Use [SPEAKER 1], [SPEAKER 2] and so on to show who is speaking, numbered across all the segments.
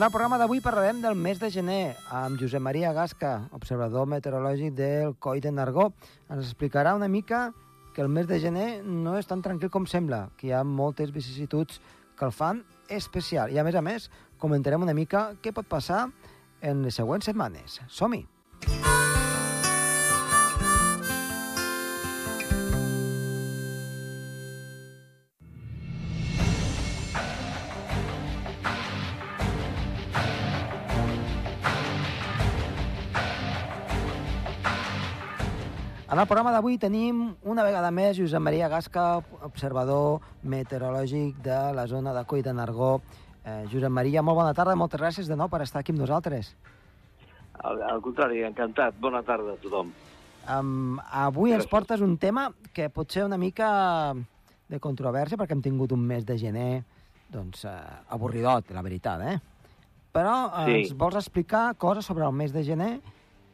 [SPEAKER 1] En el programa d'avui parlarem del mes de gener amb Josep Maria Gasca, observador meteorològic del Coi de Nargó. Ens explicarà una mica que el mes de gener no és tan tranquil com sembla, que hi ha moltes vicissituds que el fan especial. I a més a més, comentarem una mica què pot passar en les següents setmanes. Som-hi! En el programa d'avui tenim una vegada més Josep Maria Gasca, observador meteorològic de la zona de Coi de Nargó. Eh, Josep Maria, molt bona tarda, moltes gràcies de nou per estar aquí amb nosaltres.
[SPEAKER 2] Al, al contrari, encantat. Bona tarda a tothom.
[SPEAKER 1] Um, avui ens
[SPEAKER 2] Gràcies.
[SPEAKER 1] portes un tema que pot ser una mica de controvèrsia, perquè hem tingut un mes de gener doncs, eh, avorridot, la veritat, eh? Però eh,
[SPEAKER 2] Sí.
[SPEAKER 1] ens vols explicar coses sobre el mes de gener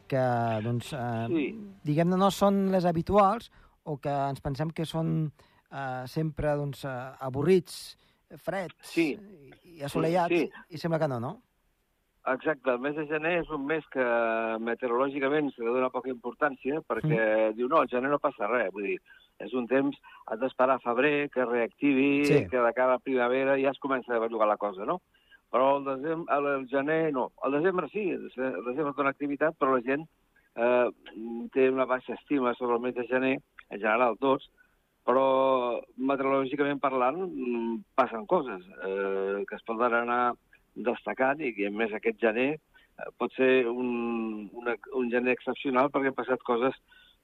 [SPEAKER 1] que, doncs, eh,
[SPEAKER 2] Sí.
[SPEAKER 1] diguem-ne, no són les habituals o que ens pensem que són eh, sempre doncs, eh, avorrits, freds
[SPEAKER 2] Sí.
[SPEAKER 1] i assolellats,
[SPEAKER 2] Sí.
[SPEAKER 1] i sembla que no, no?
[SPEAKER 2] Exacte, el mes de gener és un mes que meteorològicament se li dona poca importància perquè diu, no, al gener no passa res, vull dir, és un temps, has d'esperar a febrer, que reactivi,
[SPEAKER 1] Sí.
[SPEAKER 2] que de cara a primavera ja es comença a bellugar la cosa, no? Però el, desembre, el gener no. El desembre sí, el desembre dona activitat, però la gent eh, té una baixa estima sobre el mes de gener, en general tots, però meteorològicament parlant mm, passen coses eh, que es poden anar destacant i que a més aquest gener eh, pot ser un, una, un gener excepcional perquè han passat coses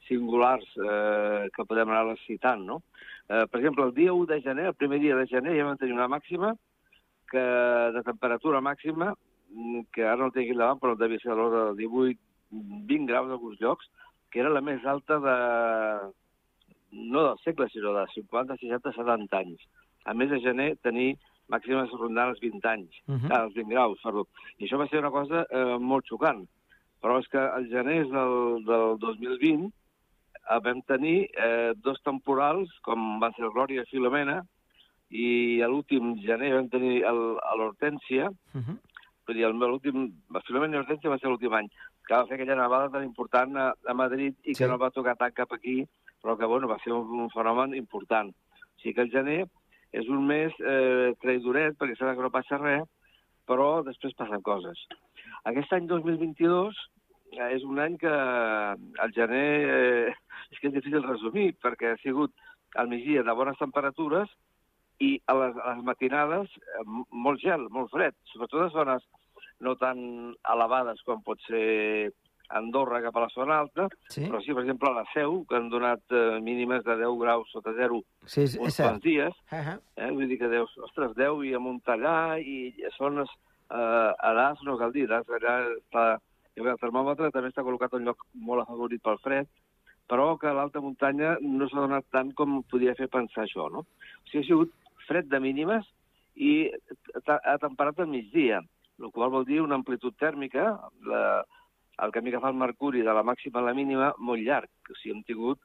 [SPEAKER 2] singulars eh, que podem anar citant, no? Eh, per exemple, el dia 1 de gener, el primer dia de gener, ja vam tenir una màxima que, de temperatura màxima, mm, que ara no tinc aquí davant, però devia ser a l'hora de 18, 20 graus en alguns llocs, que era la més alta de, no del segle, sinó de 50, 60, 70 anys. A més de gener, tenir màximes rondant els 20 anys, uh
[SPEAKER 1] Mhm.
[SPEAKER 2] -huh. els 20 graus, perdó. I això va ser una cosa eh, molt xocant. Però és que el gener del, del 2020 eh, vam tenir eh, dos temporals, com van ser Glòria i Filomena, i a l'últim gener vam tenir l'Hortència,
[SPEAKER 1] Uh -huh.
[SPEAKER 2] vull dir, el meu últim, la Filomena i l'Hortència va ser l'últim any, que va fer aquella nevada tan important a, a Madrid i que
[SPEAKER 1] Sí.
[SPEAKER 2] no va tocar tant cap aquí, però que, bueno, va ser un, un fenomen important. O sigui que el gener és un mes eh, traidoret, perquè sembla que no passa res, però després passen coses. Aquest any 2022 eh, és un any que el gener eh, és que és difícil resumir, perquè ha sigut al migdia de bones temperatures i a les, a les matinades eh, molt gel, molt fred, sobretot a zones no tan elevades com pot ser Andorra cap a la zona alta,
[SPEAKER 1] Sí,
[SPEAKER 2] però sí, per exemple, a la Seu, que han donat eh, mínimes de 10 graus sota zero
[SPEAKER 1] sí és, és
[SPEAKER 2] uns
[SPEAKER 1] cert.
[SPEAKER 2] quants dies,
[SPEAKER 1] Uh -huh.
[SPEAKER 2] eh? vull dir que deus, ostres, 10 i a Montellà i a zones eh, a Das, no cal dir, Das allà està, el termòmetre també està col·locat en un lloc molt afavorit pel fred, però que a l'alta muntanya no s'ha donat tant com podia fer pensar això, no? O sigui, ha sigut fred de mínimes i ha temperat al migdia, el qual vol dir una amplitud tèrmica, la, el camí que fa el mercuri de la màxima a la mínima, molt llarg. O sigui, hem tingut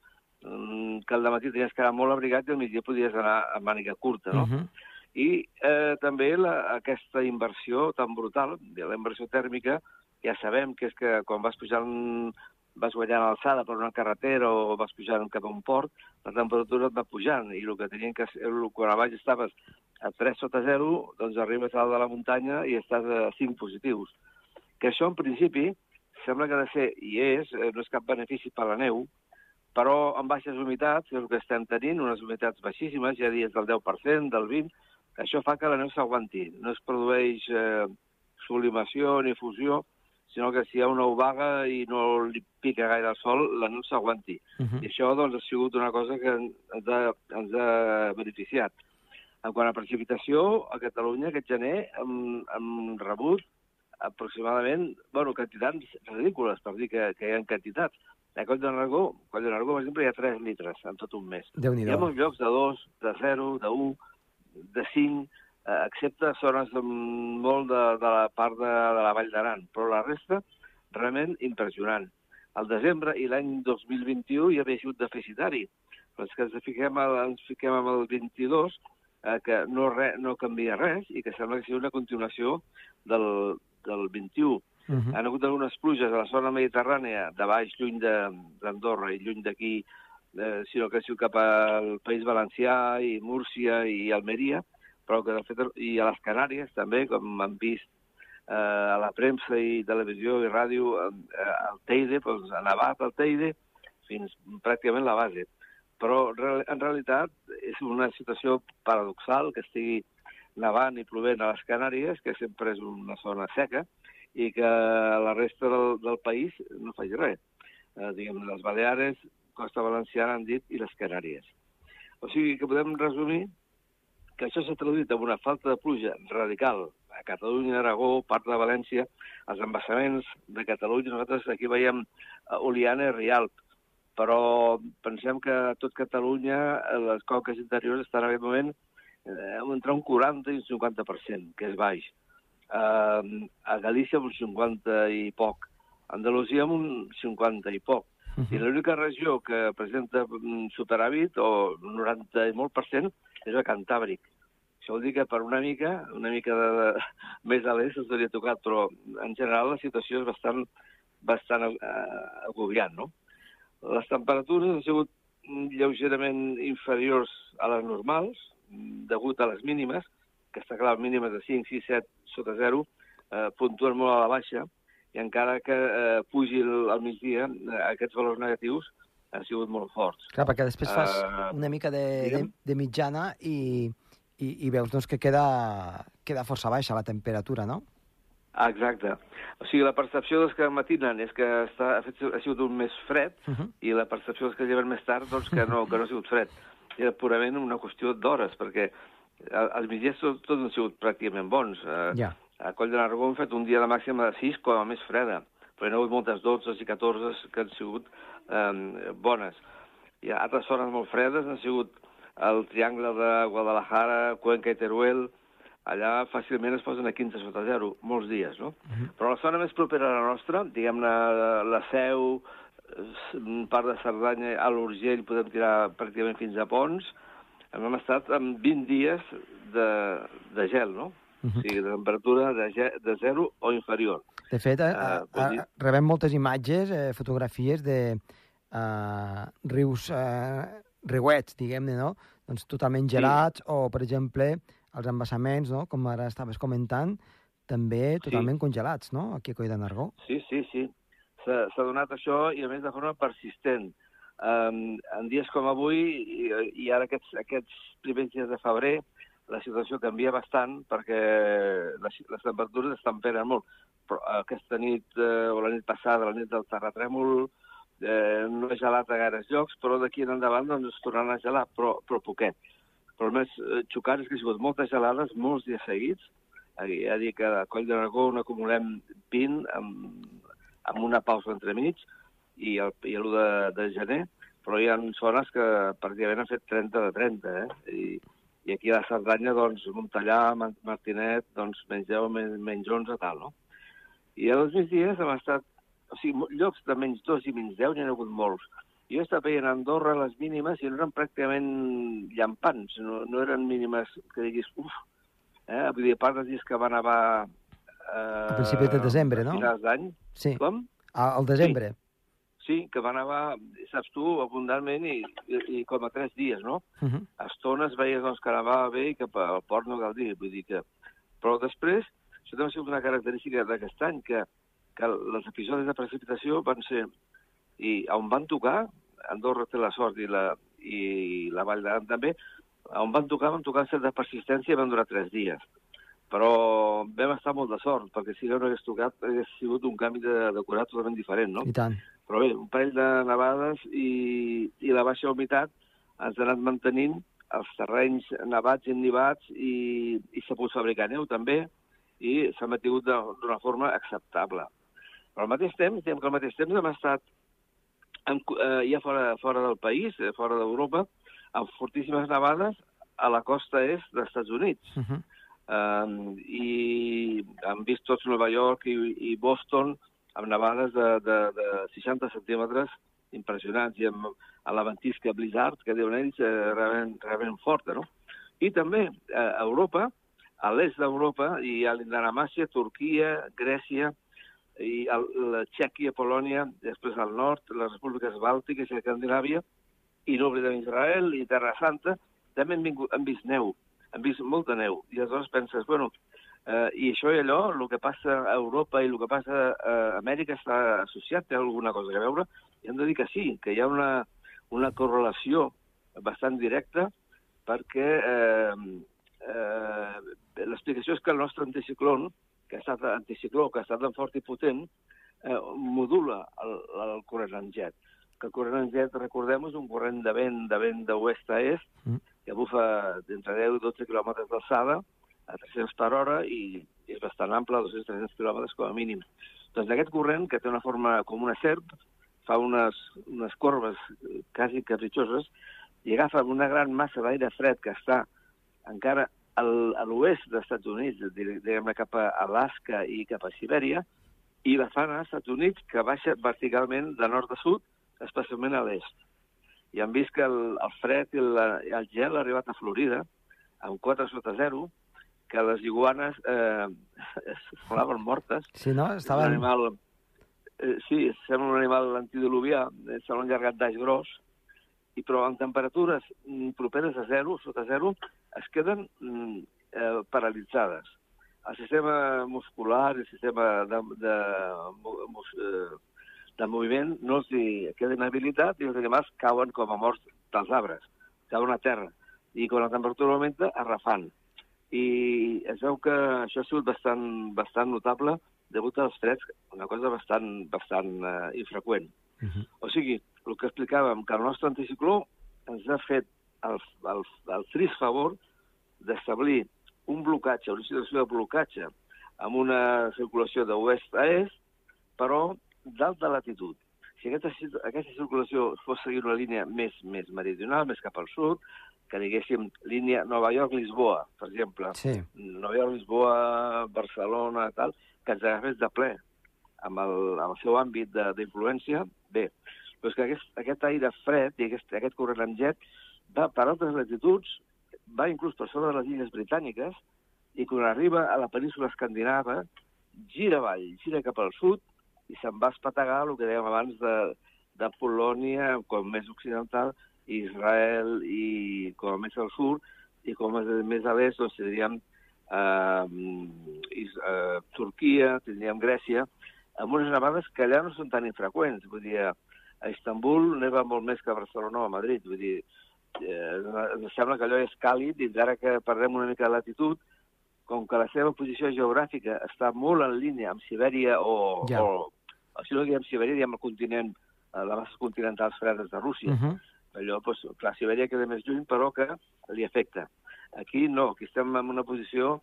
[SPEAKER 2] mm, que al matí tenies que anar molt abrigat i al migdia podies anar a màniga curta, no?
[SPEAKER 1] Uh -huh.
[SPEAKER 2] I eh, també la, aquesta inversió tan brutal, de la inversió tèrmica, ja sabem que és que quan vas pujant, vas guanyant alçada per una carretera o vas pujant cap a un port, la temperatura et va pujant, i el que tenien que el- quan a baix estaves a 3 sota 0, doncs arribes a dalt de la muntanya i estàs a 5 positius. Que això, en principi, sembla que ha de ser, i és, eh, no és cap benefici per la neu, però amb baixes humitats, és el que estem tenint, unes humitats baixíssimes, ha dies del 10%, del 20%, això fa que la neu s'aguanti. No es produeix eh, sublimació ni fusió, sinó que si hi ha una obaga i no li pica gaire el sol, la neu s'aguanti.
[SPEAKER 1] Uh -huh.
[SPEAKER 2] I això doncs, ha sigut una cosa que ens ha, ens ha beneficiat. En quant a precipitació, a Catalunya aquest gener hem, hem rebut aproximadament, bueno, quantitats ridícules, per dir que, que hi ha quantitats. A Coll de Nargó, Coll de Nargó, per exemple, hi ha 3 litres en tot un mes. Hi ha molts llocs de 2, de 0, de 1, de 5, eh, excepte zones de, molt de, de la part de, de la Vall d'Aran, però la resta realment impressionant. Al desembre i l'any 2021 hi havia sigut deficitari, però és que ens fiquem, al, ens fiquem amb el 22 eh, que no, re, no canvia res i que sembla que sigui una continuació del, del 21.
[SPEAKER 1] Uh -huh.
[SPEAKER 2] Han hagut algunes pluges a la zona mediterrània, de baix, lluny d'Andorra i lluny d'aquí, eh, sinó que ha sigut cap al País Valencià i Múrcia i Almeria, però que de fet, i a les Canàries també, com han vist eh, a la premsa i televisió i ràdio, eh, al Teide, doncs, ha nevat al Teide fins pràcticament la base. Però en realitat és una situació paradoxal que estigui nevant i plovent a les Canàries, que sempre és una zona seca, i que la resta del, del país no faci res. Eh, diguem, les Baleares, Costa Valenciana han dit, i les Canàries. O sigui que podem resumir que això s'ha traduït en una falta de pluja radical a Catalunya, Aragó, part de València, els embassaments de Catalunya. Nosaltres aquí veiem Oliana i Rialp, però pensem que a tot Catalunya les coques interiors estan en aquest moment eh, entre un 40 i un 50%, que és baix eh, a Galícia un 50 i poc, a Andalusia un 50 i poc. Uh -huh. I l'única regió que presenta superàvit, o 90 i molt per cent, és el Cantàbric. Això vol dir que per una mica, una mica de, de, més a l'est ens hauria tocat, però en general la situació és bastant, bastant uh, agobiant, no? Les temperatures han sigut lleugerament inferiors a les normals, degut a les mínimes, que està clar, mínimes de 5, 6, 7 sota 0, eh, puntuen molt a la baixa, i encara que eh, pugi el, al migdia, eh, aquests valors negatius han sigut molt forts.
[SPEAKER 1] Clar, perquè després fas uh, una mica de, de, de mitjana i, i, i veus doncs, que queda, queda força baixa la temperatura, no?
[SPEAKER 2] Exacte. O sigui, la percepció dels que matinen és que està, ha, fet, ha sigut un més fred uh -huh. i la percepció dels que lleven més tard doncs, que, no, que no ha sigut fred. Era purament una qüestió d'hores, perquè els migdies tots, tots han sigut pràcticament bons.
[SPEAKER 1] Eh, ja.
[SPEAKER 2] A Coll de Nargó hem fet un dia de màxima de 6 com a més freda, però hi ha hagut moltes 12 i 14 que han sigut eh, bones. Hi ha altres zones molt fredes, han sigut el triangle de Guadalajara, Cuenca i Teruel, allà fàcilment es posen a 15 sota 0, molts dies, no? Uh -huh. Però la zona més propera a la nostra, diguem-ne la Seu, part de Cerdanya, a l'Urgell podem tirar pràcticament fins a Pons, hem estat amb 20 dies de, de gel, no? Uh -huh. O sigui, de temperatura de, de zero o inferior.
[SPEAKER 1] De fet, uh, uh, dir... rebem moltes imatges, eh, fotografies de uh, rius, uh, riuets, diguem-ne, no? Doncs totalment gelats, sí. o, per exemple, els embassaments, no? com ara estaves comentant, també totalment sí. congelats, no?, aquí a Coll de Nargó.
[SPEAKER 2] Sí, sí, sí. S'ha donat això, i a més de forma persistent. Um, en dies com avui, i, i ara aquests, aquests primers dies de febrer, la situació canvia bastant perquè les, les temperatures estan peren molt. Però aquesta nit, eh, o la nit passada, la nit del terratrèmol, eh, no ha gelat a gaires llocs, però d'aquí en endavant doncs, es tornaran a gelar, però, però poquet. Però el més eh, xocant és que ha sigut moltes gelades, molts dies seguits. Ja dic que a Coll de Nargó n'acumulem 20 amb, amb una pausa entremig, i el, i l'1 de, de gener, però hi ha zones que pràcticament han fet 30 de 30, eh? I, i aquí a la Cerdanya, doncs, Montellà, Martinet, doncs, menys 10, menys, menys 11, tal, no? I a dos dies hem estat... O sigui, llocs de menys 2 i menys 10 n'hi ha hagut molts. Jo estava veient a Andorra les mínimes i no eren pràcticament llampants, no, no eren mínimes que diguis, uf, eh? Vull dir, a part dels dies que va nevar...
[SPEAKER 1] Eh, a principis de desembre, no?
[SPEAKER 2] A finals d'any.
[SPEAKER 1] Sí.
[SPEAKER 2] Com?
[SPEAKER 1] Al desembre.
[SPEAKER 2] Sí. Sí, que va nevar, saps tu, abundantment i, i, i com a tres dies, no? Uh -huh. A estones veies doncs, que nevava bé i que al port no cal dir, vull dir que... Però després, això també ha sigut una característica d'aquest any, que, que els episodis de precipitació van ser... I on van tocar, Andorra té la sort i la, i la Vall d'Aran també, on van tocar, van tocar de persistència i van durar tres dies. Però vam estar molt de sort, perquè si no hagués tocat, hagués sigut un canvi de decorat totalment diferent, no?
[SPEAKER 1] I tant.
[SPEAKER 2] Però bé, un parell de nevades i, i la baixa humitat ens ha anat mantenint els terrenys nevats i ennivats i, i s'ha pogut fabricar neu també i s'ha mantingut d'una forma acceptable. Però al mateix temps, diguem que al mateix temps hem estat en, eh, ja fora, fora del país, eh, fora d'Europa, amb fortíssimes nevades a la costa est dels Estats Units. Uh -huh. um, I hem vist tots Nova York i, i Boston amb nevades de, de, de 60 centímetres impressionants i amb a la ventisca blizzard, que diuen ells, eh, realment, realment forta, no? I també eh, a Europa, a l'est d'Europa, hi ha l'Indanamàcia, Turquia, Grècia, i el, la Txèquia, Polònia, després al nord, les repúbliques bàltiques i Escandinàvia, i no oblidem Israel i Terra Santa, també han, vingut, han vist neu, han vist molta neu. I aleshores penses, bueno, eh, i això i allò, el que passa a Europa i el que passa a Amèrica està associat, té alguna cosa a veure? I hem de dir que sí, que hi ha una, una correlació bastant directa perquè eh, eh, l'explicació és que el nostre anticiclón, que ha estat anticicló, que ha estat tan fort i potent, eh, modula el, el corrent en jet. Que el corrent en jet, recordem, és un corrent de vent de vent d'oest a est, mm. que bufa d'entre 10 i 12 quilòmetres d'alçada, a 300 per hora, i, és bastant ample, 200-300 quilòmetres com a mínim. Doncs aquest corrent, que té una forma com una serp, fa unes, unes corbes quasi capritxoses, i agafa una gran massa d'aire fred que està encara al, a l'oest dels Estats Units, diguem-ne cap a Alaska i cap a Sibèria, i la fan als Estats Units que baixa verticalment de nord a sud, especialment a l'est. I han vist que el, el fred i, la, el gel ha arribat a Florida, amb 4 sota 0, que les iguanes eh, semblaven mortes.
[SPEAKER 1] Sí, no? Estaven...
[SPEAKER 2] Un animal, eh, sí, sembla un animal antidiluvià, eh, sembla un llargat d'aix gros, i però en temperatures mm, properes a zero, sota zero, es queden mm, eh, paralitzades. El sistema muscular, el sistema de, de, de, de moviment no els hi queda inhabilitat i els animals cauen com a morts dels arbres, cauen a terra. I quan la temperatura augmenta, arrafant. I es veu que això ha sigut bastant, bastant notable degut als freds, una cosa bastant, bastant uh, infreqüent. Uh -huh. O sigui, el que explicàvem, que el nostre anticicló ens ha fet el, el, el trist favor d'establir un blocatge, una situació de blocatge amb una circulació d'oest a est, però d'alta latitud. Si aquesta, aquesta circulació fos seguir una línia més, més meridional, més cap al sud, que diguéssim línia Nova York-Lisboa, per exemple,
[SPEAKER 1] sí.
[SPEAKER 2] Nova York-Lisboa, Barcelona, tal, que ens agafés de ple amb el, amb el seu àmbit d'influència, bé, però és que aquest, aquest aire fred i aquest, aquest corrent amb jet va per altres latituds, va inclús per sobre de les illes britàniques, i quan arriba a la península escandinava, gira avall, gira cap al sud, i se'n va espategar el que dèiem abans de, de Polònia, com més occidental, Israel i com més al sud, i com a més a l'est, doncs diríem eh, eh, Turquia, tindríem Grècia, amb unes nevades que allà no són tan infreqüents. Vull dir, a Istanbul neva molt més que a Barcelona o a Madrid. Vull dir, eh, ens sembla que allò és càlid i ara que perdem una mica de latitud, com que la seva posició geogràfica està molt en línia amb Sibèria o, ja. o, si no diem Sibèria, diem el continent, eh, les masses continentals fredes de Rússia. Uh -huh. Allò, doncs, clar, Sibèria queda més lluny, però que li afecta. Aquí no, aquí estem en una posició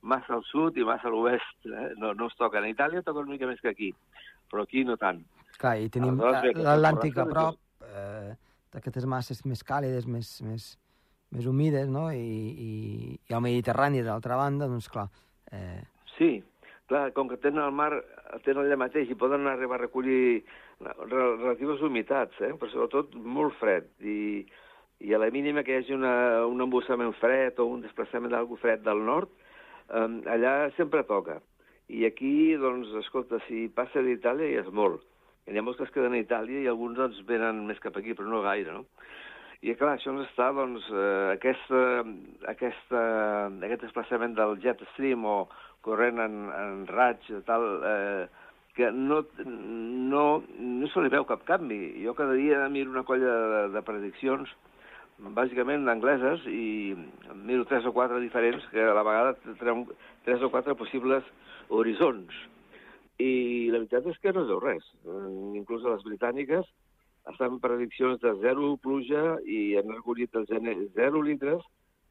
[SPEAKER 2] massa al sud i massa a l'oest. Eh? No, no es toca. En Itàlia toca una mica més que aquí, però aquí no tant.
[SPEAKER 1] Clar, i tenim l'Atlàntic a prop, eh, d'aquestes masses més càlides, més, més, més humides, no? I, i, i el Mediterrani, d'altra banda, doncs clar...
[SPEAKER 2] Eh... Sí, clar, com que tenen el mar, tenen allà mateix i poden arribar a recollir relatives humitats, eh? però sobretot molt fred. I, i a la mínima que hi hagi una, un embussament fred o un desplaçament d'algú fred del nord, eh, allà sempre toca. I aquí, doncs, escolta, si passa d'Itàlia ja és molt hi ha molts que es queden a Itàlia i alguns doncs, venen més cap aquí, però no gaire, no? I clar, això ens està, doncs, eh, aquesta, aquesta, aquest desplaçament del jet stream o corrent en, en raig, tal, eh, que no, no, no se li veu cap canvi. Jo cada dia miro una colla de, de prediccions, bàsicament angleses, i miro tres o quatre diferents, que a la vegada tenen tres o quatre possibles horitzons. I la veritat és que no es veu res. Inclús a les britàniques estan prediccions de zero pluja i han recollit el gener zero litres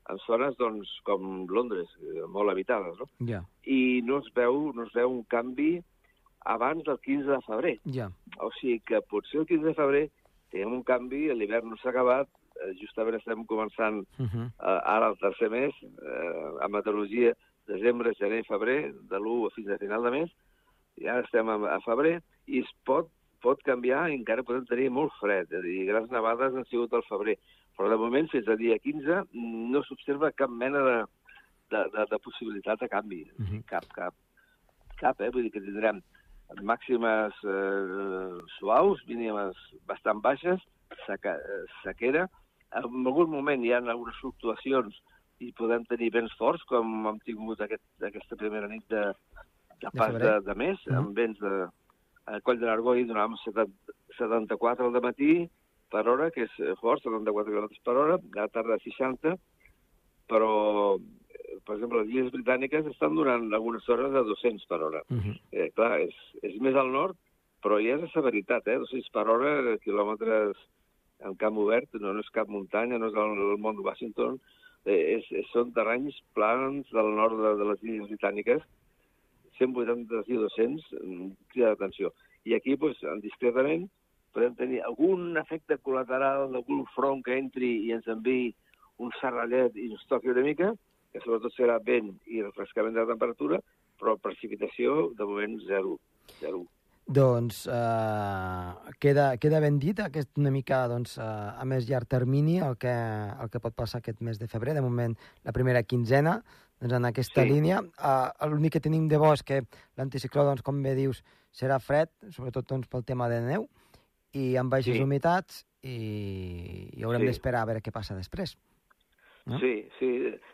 [SPEAKER 2] en zones doncs, com Londres, eh, molt habitades, no?
[SPEAKER 1] Yeah.
[SPEAKER 2] I no es, veu, no es veu un canvi abans del 15 de febrer.
[SPEAKER 1] Yeah.
[SPEAKER 2] O sigui que potser el 15 de febrer tenim un canvi, l'hivern no s'ha acabat, eh, justament estem començant uh -huh. uh, ara el tercer mes, eh, a meteorologia, desembre, gener i febrer, de l'1 fins a final de mes, ja estem a, a febrer, i es pot, pot canviar i encara podem tenir molt fred. És a dir, grans nevades han sigut al febrer. Però de moment, fins al dia 15, no s'observa cap mena de, de, de, de possibilitat de canvi. Uh -huh. Cap, cap. Cap, eh? Vull dir que tindrem màximes eh, suaus, mínimes bastant baixes, seca, sequera. En algun moment hi ha algunes fluctuacions i podem tenir vents forts, com hem tingut aquest, aquesta primera nit de, de pas de, de, de mes, uh -huh. amb vents de... A Coll de l'Argó hi donàvem 74 al matí per hora, que és fort, 74 km per hora, a la tarda 60, però per exemple, les illes britàniques estan donant algunes hores de 200 per hora. Uh -huh. eh, clar, és, és més al nord, però ja és la severitat, eh? 200 per hora, quilòmetres en camp obert, no, no és cap muntanya, no és el, el món de Washington, eh, és, és, són terrenys plans del nord de, de les illes britàniques, 180 i 200, crida d'atenció. I aquí, doncs, discretament, podem tenir algun efecte col·lateral d'algun front que entri i ens enviï un serrallet i ens toqui una mica, que sobretot serà vent i refrescament de la temperatura, però precipitació, de moment, zero. zero.
[SPEAKER 1] Doncs eh, queda, queda ben dit aquest una mica doncs, eh, a més llarg termini el que, el que pot passar aquest mes de febrer. De moment, la primera quinzena, doncs, en aquesta sí. línia. Eh, L'únic que tenim de bo és que l'anticicló, doncs, com bé dius, serà fred, sobretot doncs, pel tema de neu, i amb baixes sí. humitats, i, i haurem sí. d'esperar a veure què passa després.
[SPEAKER 2] No? Sí, sí.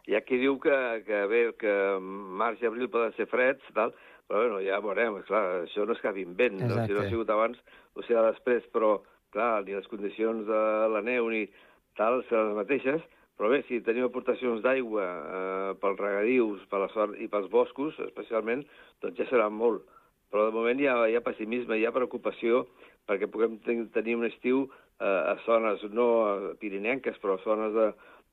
[SPEAKER 2] Hi ha qui diu que, que bé, que març i abril poden ser freds, tal, però bueno, ja veurem, clar, això no és cap invent, no? si no ha sigut abans, o sigui, després, però clar, ni les condicions de la neu ni tal seran les mateixes, però bé, si tenim aportacions d'aigua eh, pels regadius per la sort, i pels boscos, especialment, doncs ja serà molt. Però de moment hi ha, hi ha pessimisme, hi ha preocupació perquè puguem tenir un estiu eh, a zones no pirinenques, però a zones de,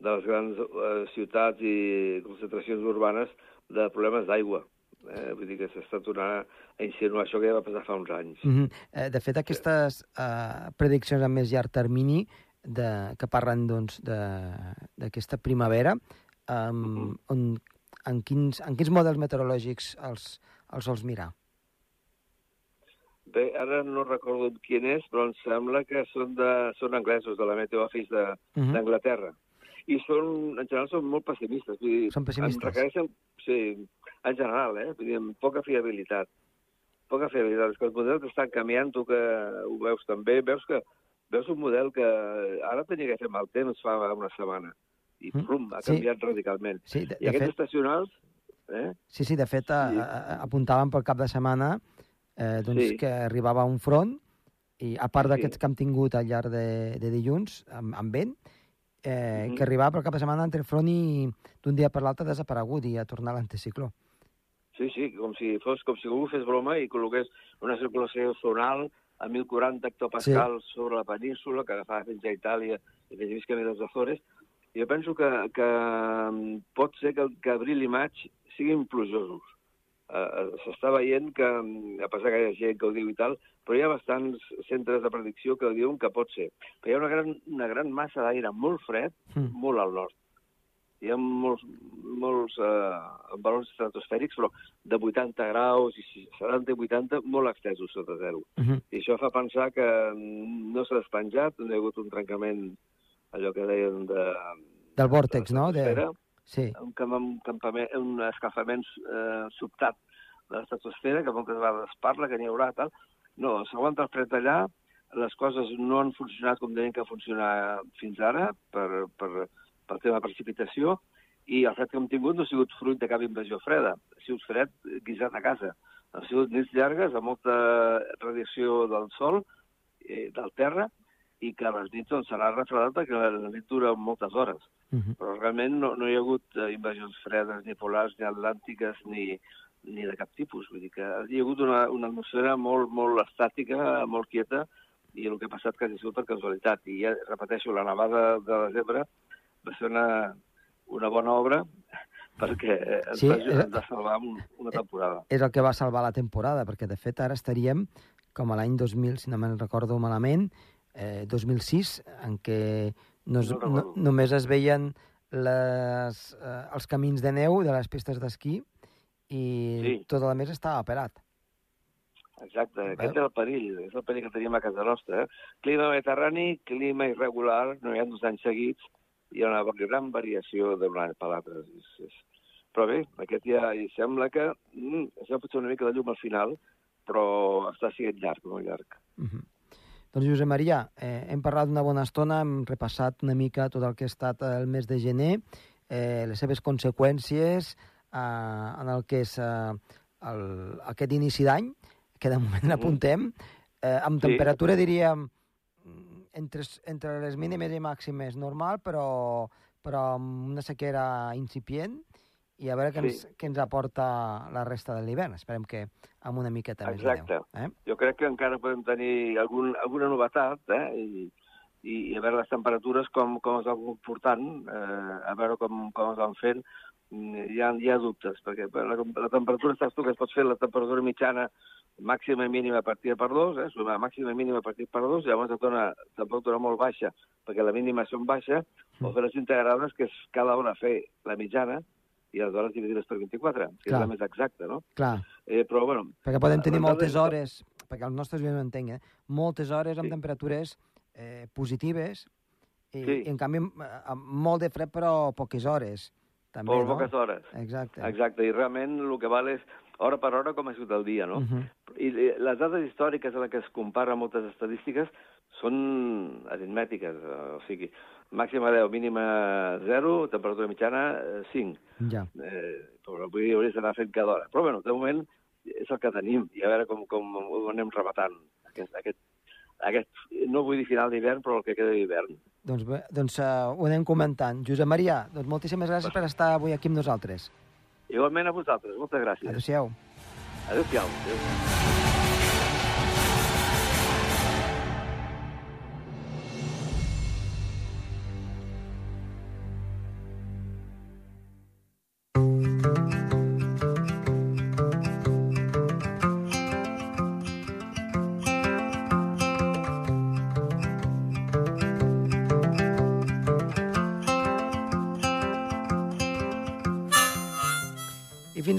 [SPEAKER 2] de les grans eh, ciutats i concentracions urbanes de problemes d'aigua. Eh, vull dir que s'està tornant a insinuar això que ja va passar fa uns anys.
[SPEAKER 1] Mm -hmm. eh, de fet, aquestes eh, prediccions a més llarg termini de, que parlen doncs, d'aquesta primavera, um, mm -hmm. on, en, quins, en quins models meteorològics els, els sols mirar?
[SPEAKER 2] Bé, ara no recordo quin és, però em sembla que són, de, són anglesos, de la Meteo Office d'Anglaterra. Uh -huh i són, en general són molt pessimistes. Vull dir,
[SPEAKER 1] són pessimistes?
[SPEAKER 2] requereixen, sí, en general, eh? Vull dir, amb poca fiabilitat. Poca fiabilitat. És que els models estan canviant, tu que ho veus també, veus que veus un model que ara tenia que fer mal temps fa una setmana i mm. plum, ha canviat sí. radicalment.
[SPEAKER 1] Sí, de,
[SPEAKER 2] I aquests
[SPEAKER 1] fet...
[SPEAKER 2] estacionals... Eh?
[SPEAKER 1] Sí, sí, de fet, sí. A, a, apuntaven pel cap de setmana eh, doncs sí. que arribava un front i a part d'aquests sí. que hem tingut al llarg de, de dilluns, amb, amb vent, eh, mm -hmm. que arribava per cap de setmana entre front i d'un dia per l'altre desaparegut i a tornar l'anticicló.
[SPEAKER 2] Sí, sí, com si fos com si algú fes broma i col·loqués una circulació zonal a 1.040 hectopascals sí. sobre la península, que agafava fins a Itàlia i fins a Visca dels Azores. Jo penso que, que mm, pot ser que, que abril i maig siguin plujosos eh, s'està veient que, a pesar que hi ha gent que ho diu i tal, però hi ha bastants centres de predicció que diuen que pot ser. Però hi ha una gran, una gran massa d'aire molt fred, mm. molt al nord. Hi ha molts, molts eh, valors estratosfèrics, però de 80 graus i 70 i 80, molt extesos sota zero. Mm -hmm. I això fa pensar que no s'ha despenjat, no hi ha hagut un trencament, allò que deien de...
[SPEAKER 1] Del vòrtex, de no? De
[SPEAKER 2] sí. un, un, campament, un escalfament eh, sobtat de l'estratosfera, que moltes vegades es parla, que n'hi haurà, tal. No, s'aguanta el fred allà, les coses no han funcionat com deien que funcionar fins ara, per, per, per tema de precipitació, i el fred que hem tingut no ha sigut fruit de cap invasió freda, ha sigut fred guisat a casa. Han sigut nits llargues, amb molta radiació del sol, eh, del terra, i que a les nits doncs, serà refredat perquè la nit dura moltes hores. Uh -huh. Però realment no, no hi ha hagut eh, invasions fredes, ni polars, ni atlàntiques, ni, ni de cap tipus. Vull dir que hi ha hagut una, una atmosfera molt, molt estàtica, molt quieta, i el que ha passat quasi sigut per casualitat. I ja repeteixo, la nevada de desembre va ser una, una bona obra perquè ens, sí, va, ens va salvar una temporada.
[SPEAKER 1] És el que va salvar la temporada, perquè de fet ara estaríem com a l'any 2000, si no me'n recordo malament, eh, 2006, en què no, es, no, no, només es veien les, eh, els camins de neu de les pistes d'esquí i sí. tot el més estava operat.
[SPEAKER 2] exacte. Aquest és el perill, és el perill que tenim a casa nostra. Eh? Clima mediterrani, clima irregular, no hi ha dos anys seguits, hi ha una gran variació d'un any per l'altre. Però bé, aquest ja hi sembla que mm, això pot ser una mica de llum al final, però està sent llarg, molt llarg.
[SPEAKER 1] Uh -huh. Doncs, Josep Maria, eh, hem parlat una bona estona, hem repassat una mica tot el que ha estat el mes de gener, eh, les seves conseqüències eh, en el que és eh, el, aquest inici d'any, que de moment mm. apuntem, eh, amb sí. temperatura, diríem, entre, entre les mínimes i màximes normal, però, però amb una sequera incipient, i a veure què, sí. ens, què ens aporta la resta de l'hivern. Esperem que amb una miqueta
[SPEAKER 2] més Exacte. de neu. Eh? Jo crec que encara podem tenir algun, alguna novetat, eh? I, i, i a veure les temperatures com, com es van comportant, eh, a veure com, com es van fent, mm, hi ha, hi ha dubtes, perquè la, la temperatura, saps tu que es pot fer la temperatura mitjana màxima i mínima a partir per dos, eh? sumar màxima i mínima a partir per dos, llavors et dona temperatura molt baixa, perquè la mínima són baixa, mm. o fer les integrades, que és cada hora fer la mitjana, i les hores dividides per 24, que Clar. és la més exacta, no?
[SPEAKER 1] Clar.
[SPEAKER 2] Eh, però, bueno...
[SPEAKER 1] Perquè podem tenir moltes hores, perquè els nostres no entenc, eh? moltes hores amb sí. temperatures eh, positives i, sí. i, en canvi, amb molt de fred, però poques hores. També,
[SPEAKER 2] Molt
[SPEAKER 1] no?
[SPEAKER 2] poques hores.
[SPEAKER 1] Exacte.
[SPEAKER 2] Exacte, i realment el que val és hora per hora com ha sigut el dia, no? Uh -huh. I les dades històriques a les que es compara moltes estadístiques són aritmètiques, o sigui, màxima 10, mínima 0, temperatura mitjana 5.
[SPEAKER 1] Eh, ja.
[SPEAKER 2] Eh, però dir, hauries d'anar fent cada hora. Però, bueno, de moment és el que tenim i a veure com, com ho anem rematant, aquest, aquest, aquest, no vull dir final d'hivern, però el que queda d'hivern.
[SPEAKER 1] Doncs bé, doncs uh, ho anem comentant. Josep Maria, doncs moltíssimes gràcies per estar avui aquí amb nosaltres.
[SPEAKER 2] Igualment a vosaltres, moltes gràcies.
[SPEAKER 1] Adéu-siau.
[SPEAKER 2] Adéu-siau. Adéu.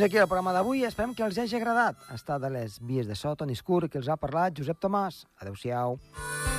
[SPEAKER 1] Fins aquí el programa d'avui. Esperem que els hagi agradat. Estat de les vies de so, Toni Escur, que els ha parlat Josep Tomàs. Adéu-siau. Adéu-siau.